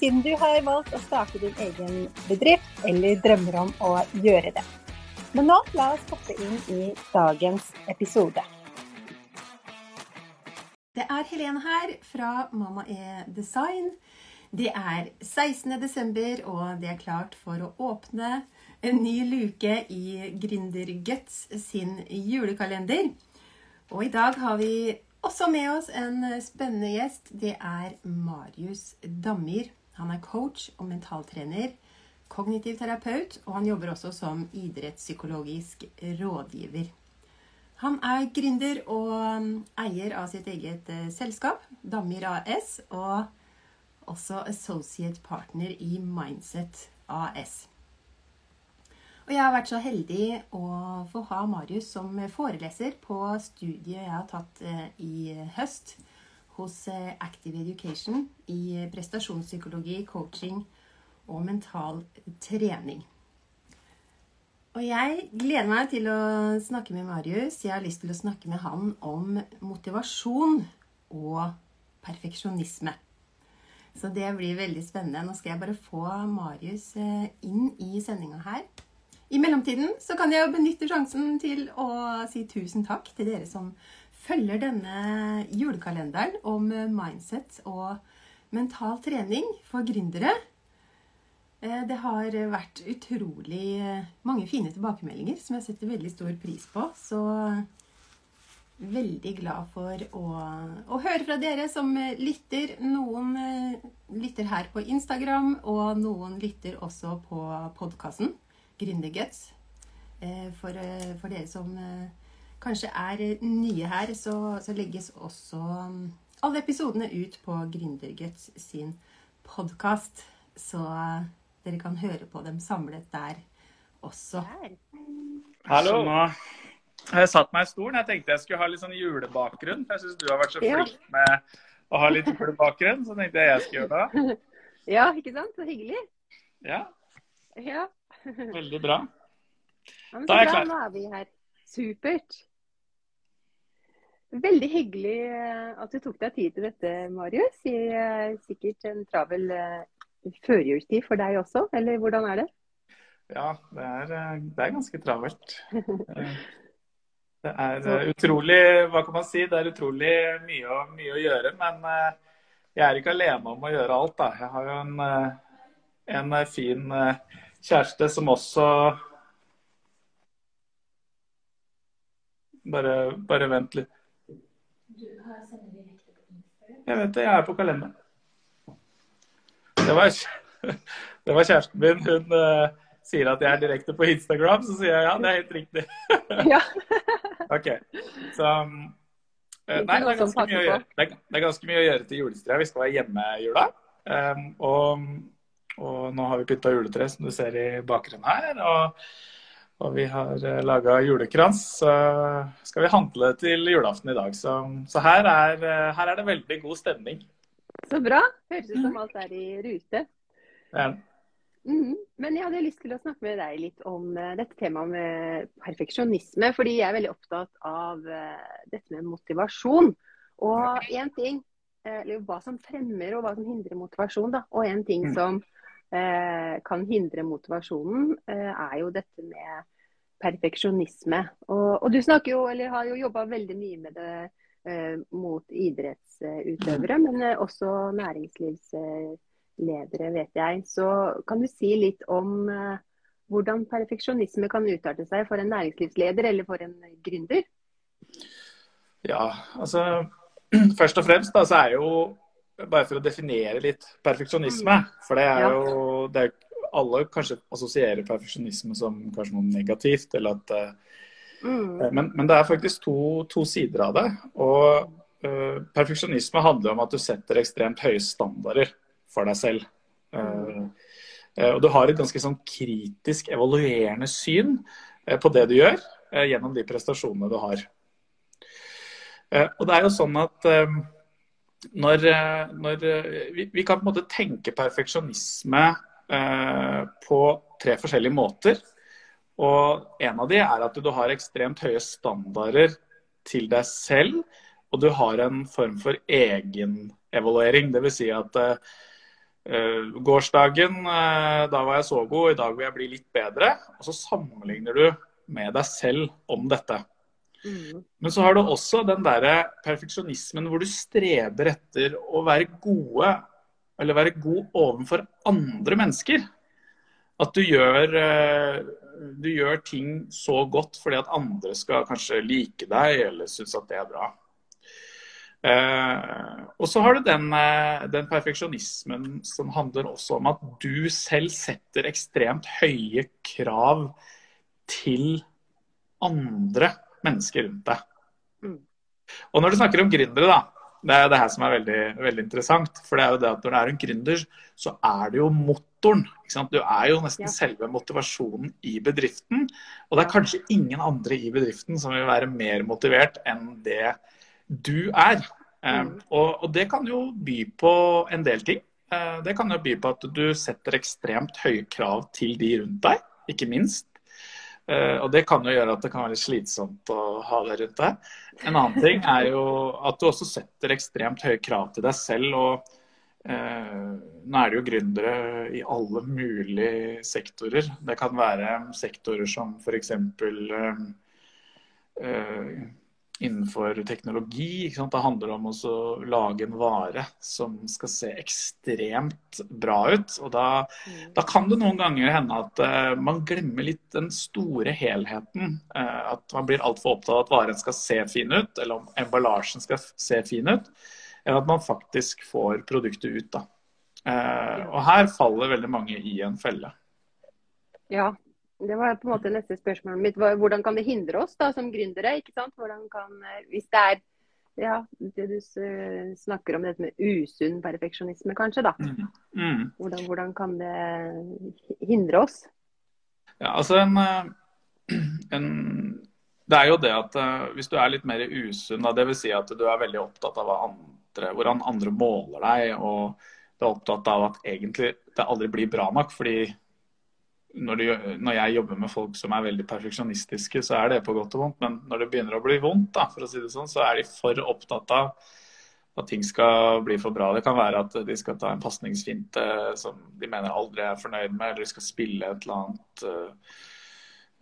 siden du har valgt å starte din egen bedrift eller drømmer om å gjøre det. Men nå la oss hoppe inn i dagens episode. Det er Helene her fra Mamma er design. Det er 16. desember, og det er klart for å åpne en ny luke i Gründerguts sin julekalender. Og i dag har vi også med oss en spennende gjest. Det er Marius Dammir. Han er coach og mentaltrener kognitiv terapeut, og han jobber også som idrettspsykologisk rådgiver. Han er gründer og um, eier av sitt eget uh, selskap, Damir AS, og også associate partner i Mindset AS. Og jeg har vært så heldig å få ha Marius som foreleser på studiet jeg har tatt uh, i høst hos uh, Active Education i prestasjonspsykologi, coaching og mental trening. Og jeg gleder meg til å snakke med Marius. Jeg har lyst til å snakke med han om motivasjon og perfeksjonisme. Så det blir veldig spennende. Nå skal jeg bare få Marius eh, inn i sendinga her. I mellomtiden så kan jeg jo benytte sjansen til å si tusen takk til dere som følger denne julekalenderen om mindset og mental trening for gründere. Eh, det har vært utrolig eh, mange fine tilbakemeldinger som jeg setter veldig stor pris på. Så veldig glad for å, å høre fra dere som lytter. Noen eh, lytter her på Instagram, og noen lytter også på podkasten Gründerguts. For, for dere som kanskje er nye her, så, så legges også mm, alle episodene ut på Gründerguts sin podkast. Så dere kan høre på dem samlet der også. Hallo. Nå har jeg satt meg i stolen. Jeg tenkte jeg skulle ha litt sånn julebakgrunn. Jeg syns du har vært så flink med å ha litt julebakgrunn, så tenkte jeg jeg skulle gjøre det. Ja, ikke sant? Så hyggelig. Ja. ja. Veldig bra. Ja, da er jeg klar. Nå er vi her. Supert. Veldig hyggelig eh, at du tok deg tid til dette, Marius. I eh, sikkert en travel eh, førjulstid for deg også, eller hvordan er det? Ja, det er, det er ganske travelt. Det er utrolig Hva kan man si? Det er utrolig mye, mye å gjøre. Men jeg er ikke alene om å gjøre alt, da. Jeg har jo en, en fin kjæreste som også Bare, bare vent litt. Jeg vet det, jeg er på kalenderen. Det var, det var kjæresten min. Hun uh, sier at jeg er direkte på Instagram, så sier jeg ja, det er helt riktig. ja. OK. Så um, Nei, det er, ganske mye å gjøre. Det er, det er ganske mye å gjøre til juletreet. Vi skal være hjemme i jula. Um, og, og, nå har vi pynta juletre, som du ser i bakgrunnen her. Og, og vi har eh, laga julekrans. Så skal vi handle til julaften i dag. Så, så her, er, uh, her er det veldig god stemning. Så bra. Høres ut som alt er i rute. Ja. Mm, men jeg hadde lyst til å snakke med deg litt om uh, dette temaet med perfeksjonisme. Fordi jeg er veldig opptatt av dette med motivasjon. Og én ting, eller hva som fremmer og hva som hindrer motivasjon. Da. Og en ting mm. Som kan hindre motivasjonen, er jo dette med perfeksjonisme. Og, og, du snakker jo, eller har jo jobba veldig mye med det Eh, mot idrettsutøvere, men eh, også næringslivsledere, vet jeg. Så kan du si litt om eh, hvordan perfeksjonisme kan utarte seg for en næringslivsleder eller for en gründer? Ja, altså Først og fremst da, så er jo bare for å definere litt perfeksjonisme. Mm. For det er jo det er, Alle kanskje assosierer perfeksjonisme som kanskje noe negativt. eller at Mm. Eh, men, men, det er faktisk to, to sider av det. Og uh, perfeksjonisme handler om at du setter ekstremt høye standarder for deg selv. Uh, Og du har et ganske sånn kritisk, evaluerende syn på det du gjør, gjennom de prestasjonene du har. Og det er jo sånn at når, når vi, vi, kan på en måte tenke perfeksjonisme på tre forskjellige måter. Og en av de er at du har ekstremt høye standarder til deg selv, og du har en form for egenevaluering. Dvs. Si at uh, gårsdagen uh, da var jeg så god, i dag vil jeg bli litt bedre. Og så sammenligner du med deg selv om dette. Mm. Men så har du også den derre perfeksjonismen hvor du streber etter å være gode, eller være god overfor andre mennesker. At du gjør uh, du gjør ting så godt fordi at andre skal kanskje like deg eller synes at det er bra. Eh, og så har du den, eh, den, perfeksjonismen som handler også om at du selv setter ekstremt høye krav til andre mennesker rundt deg. Mm. Og når du snakker om gründere, da, det er det her som er veldig, veldig, interessant. For det er jo det at når du er en gründer, så er det jo motoren. Du er jo nesten ja. selve motivasjonen i bedriften. Og det er kanskje ingen andre i bedriften som vil være mer motivert enn det du er. Eh, mm. og, og, det kan jo by på en del ting. Eh, det kan jo by på at du setter ekstremt høye krav til de rundt deg, ikke minst. Uh, og det kan jo gjøre at det kan være slitsomt å ha det rundt deg. En annen ting er jo at du også setter ekstremt høye krav til deg selv. og uh, Nå er det jo gründere i alle mulige sektorer. Det kan være sektorer som f.eks. Uh, uh, innenfor teknologi. Det handler om å lage en vare som skal se ekstremt bra ut. Og da, mm. da kan det noen ganger hende at uh, man glemmer litt den store helheten. Uh, at man blir altfor opptatt av at varen skal se fin ut, eller om emballasjen skal se fin ut, enn at man faktisk får produktet ut. Da. Uh, og her faller veldig mange i en felle. Ja, det var på en måte neste spørsmål mitt. Hvordan kan det hindre oss da, som gründere? ikke sant? Hvordan kan, eh, Hvis det er ja, det du snakker om, dette med usunn perfeksjonisme, kanskje. da. Mm. Mm. Hvordan, hvordan, kan det hindre oss? Ja, altså en, eh, en, Det er jo det at uh, hvis du er litt mer usunn, dvs. Si at du er veldig opptatt av andre, hvordan andre måler deg, og du er opptatt av at egentlig det aldri blir bra nok fordi når, de, når, jeg jobber med folk som er veldig perfeksjonistiske, så er det på godt og vondt. Men når det begynner å bli vondt, da, for å si det sånn, så er de for opptatt av at ting skal bli for bra. Det kan være at de skal ta en pasningsfinte som de mener aldri er fornøyd med, eller de skal spille et eller annet uh,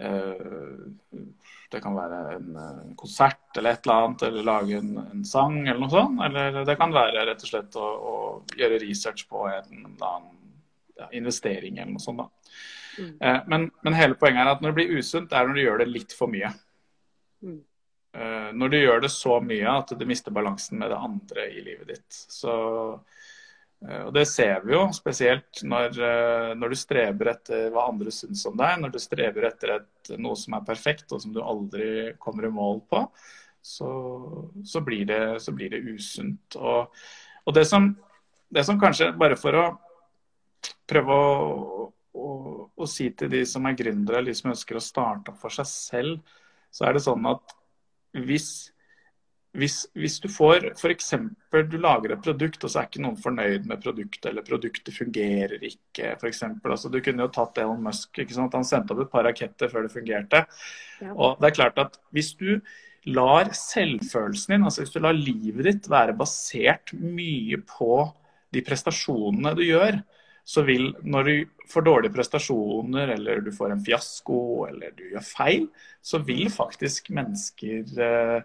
uh, Det kan være en uh, konsert eller et eller annet, eller lage en, en, sang eller noe sånt. Eller det kan være rett og slett å, å gjøre research på en eller annen ja, investering eller noe sånt. da. Mm. Eh, men, men, hele poenget er at når det blir usunt, er når du gjør det litt for mye. Mm. Eh, når du gjør det så mye at du mister balansen med det andre i livet ditt. Så, eh, og Det ser vi jo spesielt når, når, du streber etter hva andre syns om deg. Når du streber etter et, noe som er perfekt og som du aldri kommer i mål på. Så, så blir, det, så blir det usunt. Og, og det, som, det som kanskje, bare for å prøve å å, å, si til de som er gründere, eller de som ønsker å starte opp for seg selv, så er det sånn at hvis, hvis, hvis du får f.eks. du lager et produkt, og så er ikke noen fornøyd med produktet, eller produktet fungerer ikke, f.eks. Altså, du kunne jo tatt Elon Musk. ikke sant? Han sendte opp et par raketter før det fungerte. Ja. Og det er klart at hvis du lar selvfølelsen din, altså hvis du lar livet ditt være basert mye på de prestasjonene du gjør, så vil når du får dårlige prestasjoner, eller du får en fiasko, eller du gjør feil, så vil faktisk mennesker eh,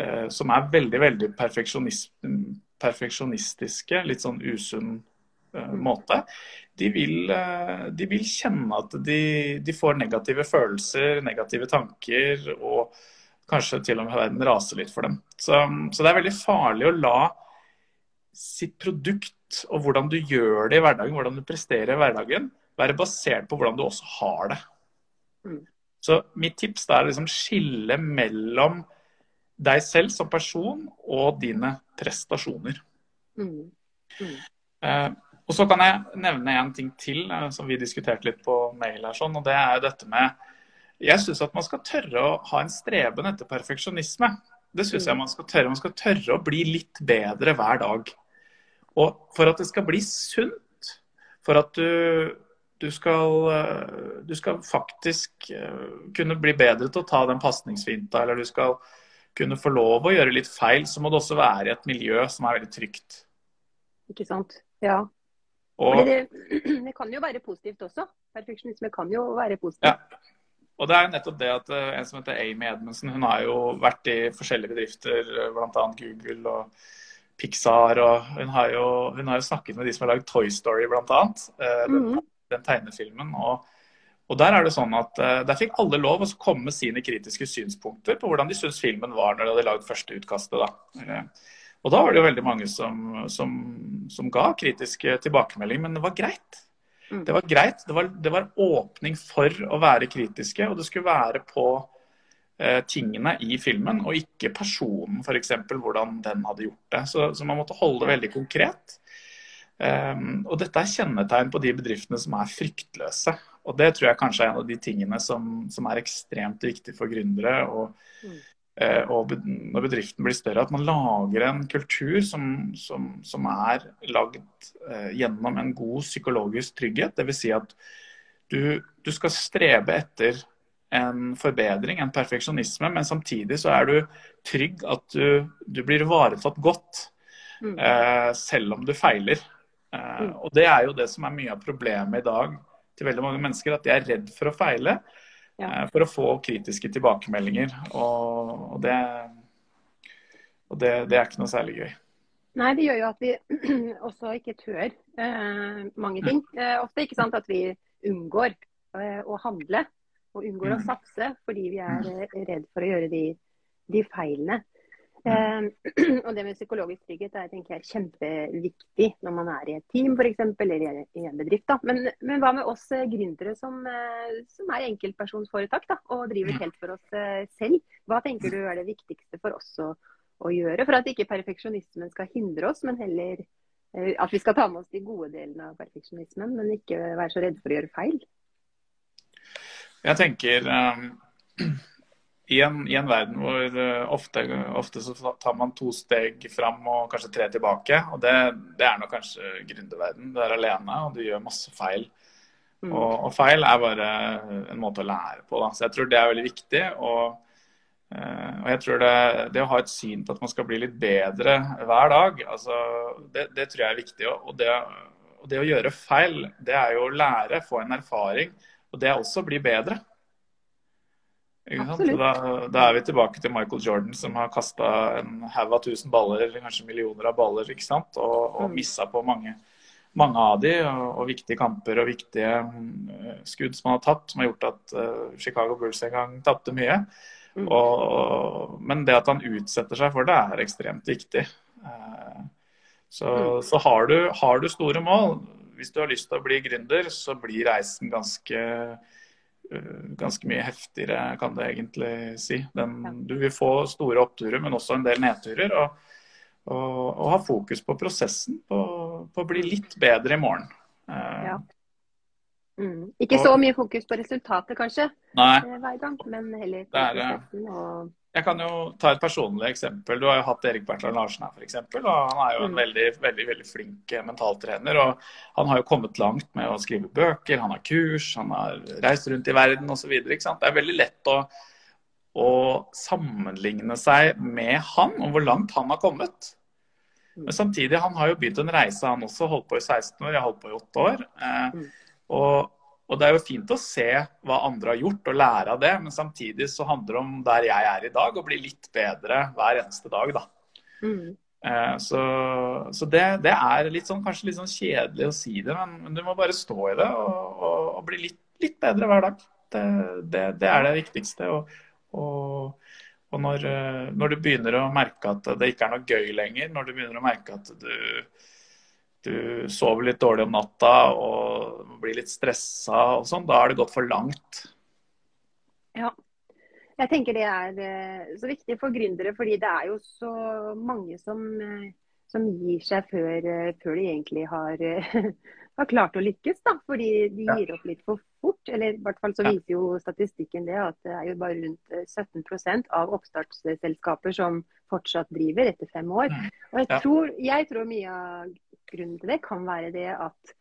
eh, som er veldig, veldig perfeksjonistiske, litt sånn usunn eh, måte, de vil, eh, de vil, kjenne at de, de, får negative følelser, negative tanker, og kanskje til og med verden raser litt for dem. Så, så det er veldig farlig å la sitt produkt og hvordan du gjør det i hverdagen, hvordan du presterer i hverdagen, være basert på hvordan du også har det. Mm. Så mitt tips er å liksom skille mellom deg selv som person og dine prestasjoner. Mm. Mm. Eh, og så kan jeg nevne en ting til eh, som vi diskuterte litt på mail. her, sånn, og det er jo dette med Jeg syns at man skal tørre å ha en streben etter perfeksjonisme. Det syns jeg mm. man skal tørre. Man skal tørre å bli litt bedre hver dag. Og for at det skal bli sunt, for at du, du, skal, eh, du skal faktisk eh, kunne bli bedre til å ta den pasningsfinta, eller du skal kunne få lov å gjøre litt feil, så må det også være i et miljø som er veldig trygt. Ikke sant. Ja. Og, det, det, kan jo være positivt også. Perfeksjonisme kan jo være positivt. Ja. Og det er nettopp det at uh, En som heter Amy Edmundsen, hun har jo vært i forskjellige bedrifter, bl.a. Google og Pixar. og hun har, jo, hun har jo snakket med de som har lagd Toy Story, bl.a. Uh, den, mm. den tegnefilmen. og og Der er det sånn at uh, der fikk alle lov å komme med sine kritiske synspunkter på hvordan de syntes filmen var når de hadde lagd første utkastet. da. Og da var det jo veldig mange som, som, som ga kritiske tilbakemeldinger, men det var greit. Mm. Det var greit. Det var, det var, åpning for å være kritiske, og det skulle være på eh, tingene i filmen, og ikke personen, f.eks. hvordan den hadde gjort det. Så, så, man måtte holde det veldig konkret. Um, og dette er kjennetegn på de bedriftene som er fryktløse. Og det tror jeg kanskje er en av de tingene som, som er ekstremt viktig for gründere. Og, mm. Eh, og når bedriften blir større, at man lager en kultur som, som, som er lagd uh, gjennom en god psykologisk trygghet. Dvs. Si at du, du, skal strebe etter en forbedring, en perfeksjonisme, men samtidig så er du trygg at du, du blir ivaretatt godt, mm. eh, selv om du feiler. Eh, mm. Og det er jo det som er mye av problemet i dag til veldig mange mennesker, at de er redd for å feile ja. Eh, for å få kritiske tilbakemeldinger. Og, og, det, og det, det, er ikke noe særlig gøy. Nei, det gjør jo at vi også ikke tør eh, mange ting. Eh, ofte ikke sant at vi unngår eh, å handle og unngår å mm. satse fordi vi er eh, redd for å gjøre de, de feilene. Eh, og det med psykologisk trygghet er tenker jeg, kjempeviktig når man er i et team f.eks. eller i en bedrift. Men, men hva med oss eh, gründere som, eh, som er enkeltpersonsforetak da, og driver helt for oss selv? Hva tenker du er det viktigste for oss å, å gjøre for at ikke perfeksjonismen skal hindre oss, men heller at vi skal ta med oss de gode delene av perfeksjonismen, men ikke være så redde for å gjøre feil? Jeg tenker um i en, i en, verden hvor uh, ofte, ofte, så tar man to steg fram og kanskje tre tilbake. og Det, det er nok kanskje gründerverden. Du er alene og du gjør masse feil. Mm. Og, og, feil er bare en måte å lære på. Da. Så jeg tror det er veldig viktig. Og, uh, og jeg tror det, det, å ha et syn på at man skal bli litt bedre hver dag, altså, det, det tror jeg er viktig. Og det, og det å gjøre feil, det er jo å lære, få en erfaring. Og det også blir bli bedre. Da, da, er vi tilbake til Michael Jordan, som har kasta en haug av tusen baller, kanskje millioner av baller, ikke sant? og, og mm. missa på mange, mange av de, og, og, viktige kamper og viktige uh, skudd som han har tatt, som har gjort at uh, Chicago Bulls en gang tapte mye. Mm. Og, men det at han utsetter seg for det, er ekstremt viktig. Uh, så, mm. så har, du, har, du, store mål, hvis du har lyst til å bli gründer, så blir reisen ganske Eh, ganske mye heftigere, kan det egentlig si. Den, du vil få store oppturer, men også en del nedturer. Og, og, og ha fokus på prosessen, på, på, å bli litt bedre i morgen. Eh, ja. Mm. Ikke så mye fokus på resultatet, kanskje, nei, eh, hver gang, men heller på prosessen. og jeg kan jo ta et personlig eksempel. Du har jo hatt Erik Bertland Larsen her, f.eks. Og han er jo en mm. veldig, veldig, veldig flink eh, mentaltrener. Og han har jo kommet langt med å skrive bøker, han har kurs, han har reist rundt i verden osv. Det er veldig lett å, å, sammenligne seg med han, og hvor langt han har kommet. Men samtidig, han har jo begynt en reise, han også. Holdt på i 16 år, jeg har holdt på i 8 år. Eh, mm. og og det er jo fint å se hva andre har gjort og lære av det, men samtidig så handler det om der jeg er i dag, å bli litt bedre hver eneste dag, da. Mm. Eh, så, så det, det, er litt sånn, kanskje litt sånn kjedelig å si det, men, men du må bare stå i det og, og, og bli litt, litt, bedre hver dag. Det, det, det er det viktigste. Og, og når, eh, når, du begynner å merke at det ikke er noe gøy lenger, når du begynner å merke at du du sover litt dårlig om natta og blir litt stressa og sånn, da har det gått for langt. Ja. Jeg tenker det er eh, så viktig for gründere, fordi det er jo så mange som eh, som gir seg før, eh, før de egentlig har, har, klart å lykkes. Da, fordi de gir opp litt for fort. Eller i hvert fall så viser jo statistikken det at det er jo bare rundt 17% av oppstartsselskaper som fortsatt driver etter fem år. Mm. Og jeg tror, jeg tror mye av grunnen til det kan være det at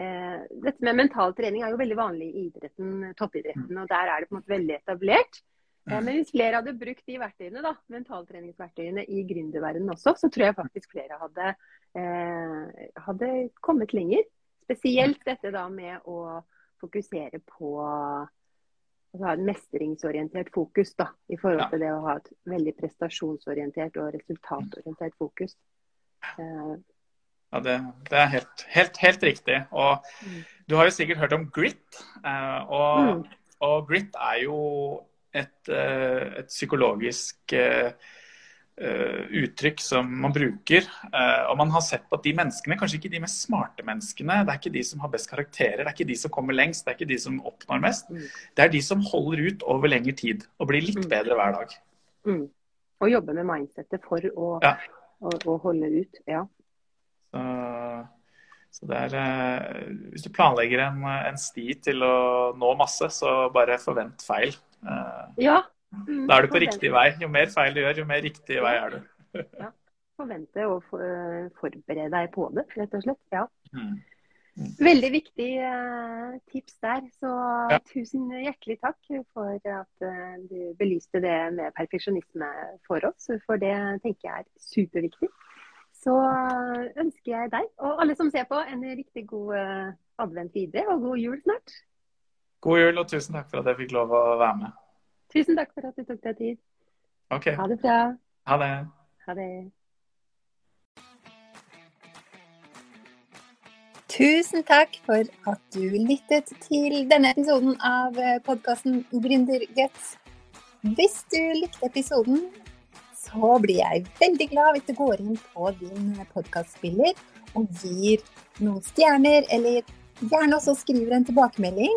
eh, dette med mental trening er jo veldig vanlig i idretten, toppidretten. Mm. Og der er det på en måte veldig etablert. Eh, men hvis flere hadde brukt de verktøyene, da, mentaltreningsverktøyene i gründerverdenen også, så tror jeg faktisk flere hadde, eh, hadde, kommet lenger. Spesielt dette da med å fokusere på å ha et mestringsorientert fokus da, i forhold til det å ha et veldig prestasjonsorientert og resultatorientert fokus. Eh. Ja, det, det er helt, helt, helt, riktig. Og mm. du har jo sikkert hørt om grit. Eh, og, mm. og grit er jo et, eh, et psykologisk uttrykk som man bruker. Og man har sett på at de menneskene, kanskje ikke de mest smarte menneskene, det er ikke de som har best karakterer, det er ikke de som kommer lengst, det er ikke de som oppnår mest. Mm. Det er de som holder ut over lengre tid og blir litt mm. bedre hver dag. Mm. Og jobbe med mindsettet for å, ja. å, å holde ut. Ja. Så, så det er, hvis du planlegger en, en, sti til å nå masse, så bare forvent feil. Eh, ja. Mm, da er du på riktig vei. Jo mer feil du gjør, jo mer riktig vei er du. ja. Forvente og forberede deg på det, rett og slett. Ja. Mm. Veldig viktig uh, tips der. Så ja. tusen hjertelig takk for at uh, du belyste det med perfeksjonisme for oss. For det tenker jeg er superviktig. Så ønsker jeg deg og alle som ser på, en riktig god advent videre og god jul snart. God jul, og tusen takk for at jeg fikk lov å være med. Tusen takk for at du tok deg tid. Ok. Ha det bra. Ha det. Ha det. Tusen takk for at du lyttet til denne episoden av podkasten Gründerguts. Hvis du likte episoden, så blir jeg veldig glad hvis du går inn på din podkastspiller og gir noen stjerner, eller gjerne også skriver en tilbakemelding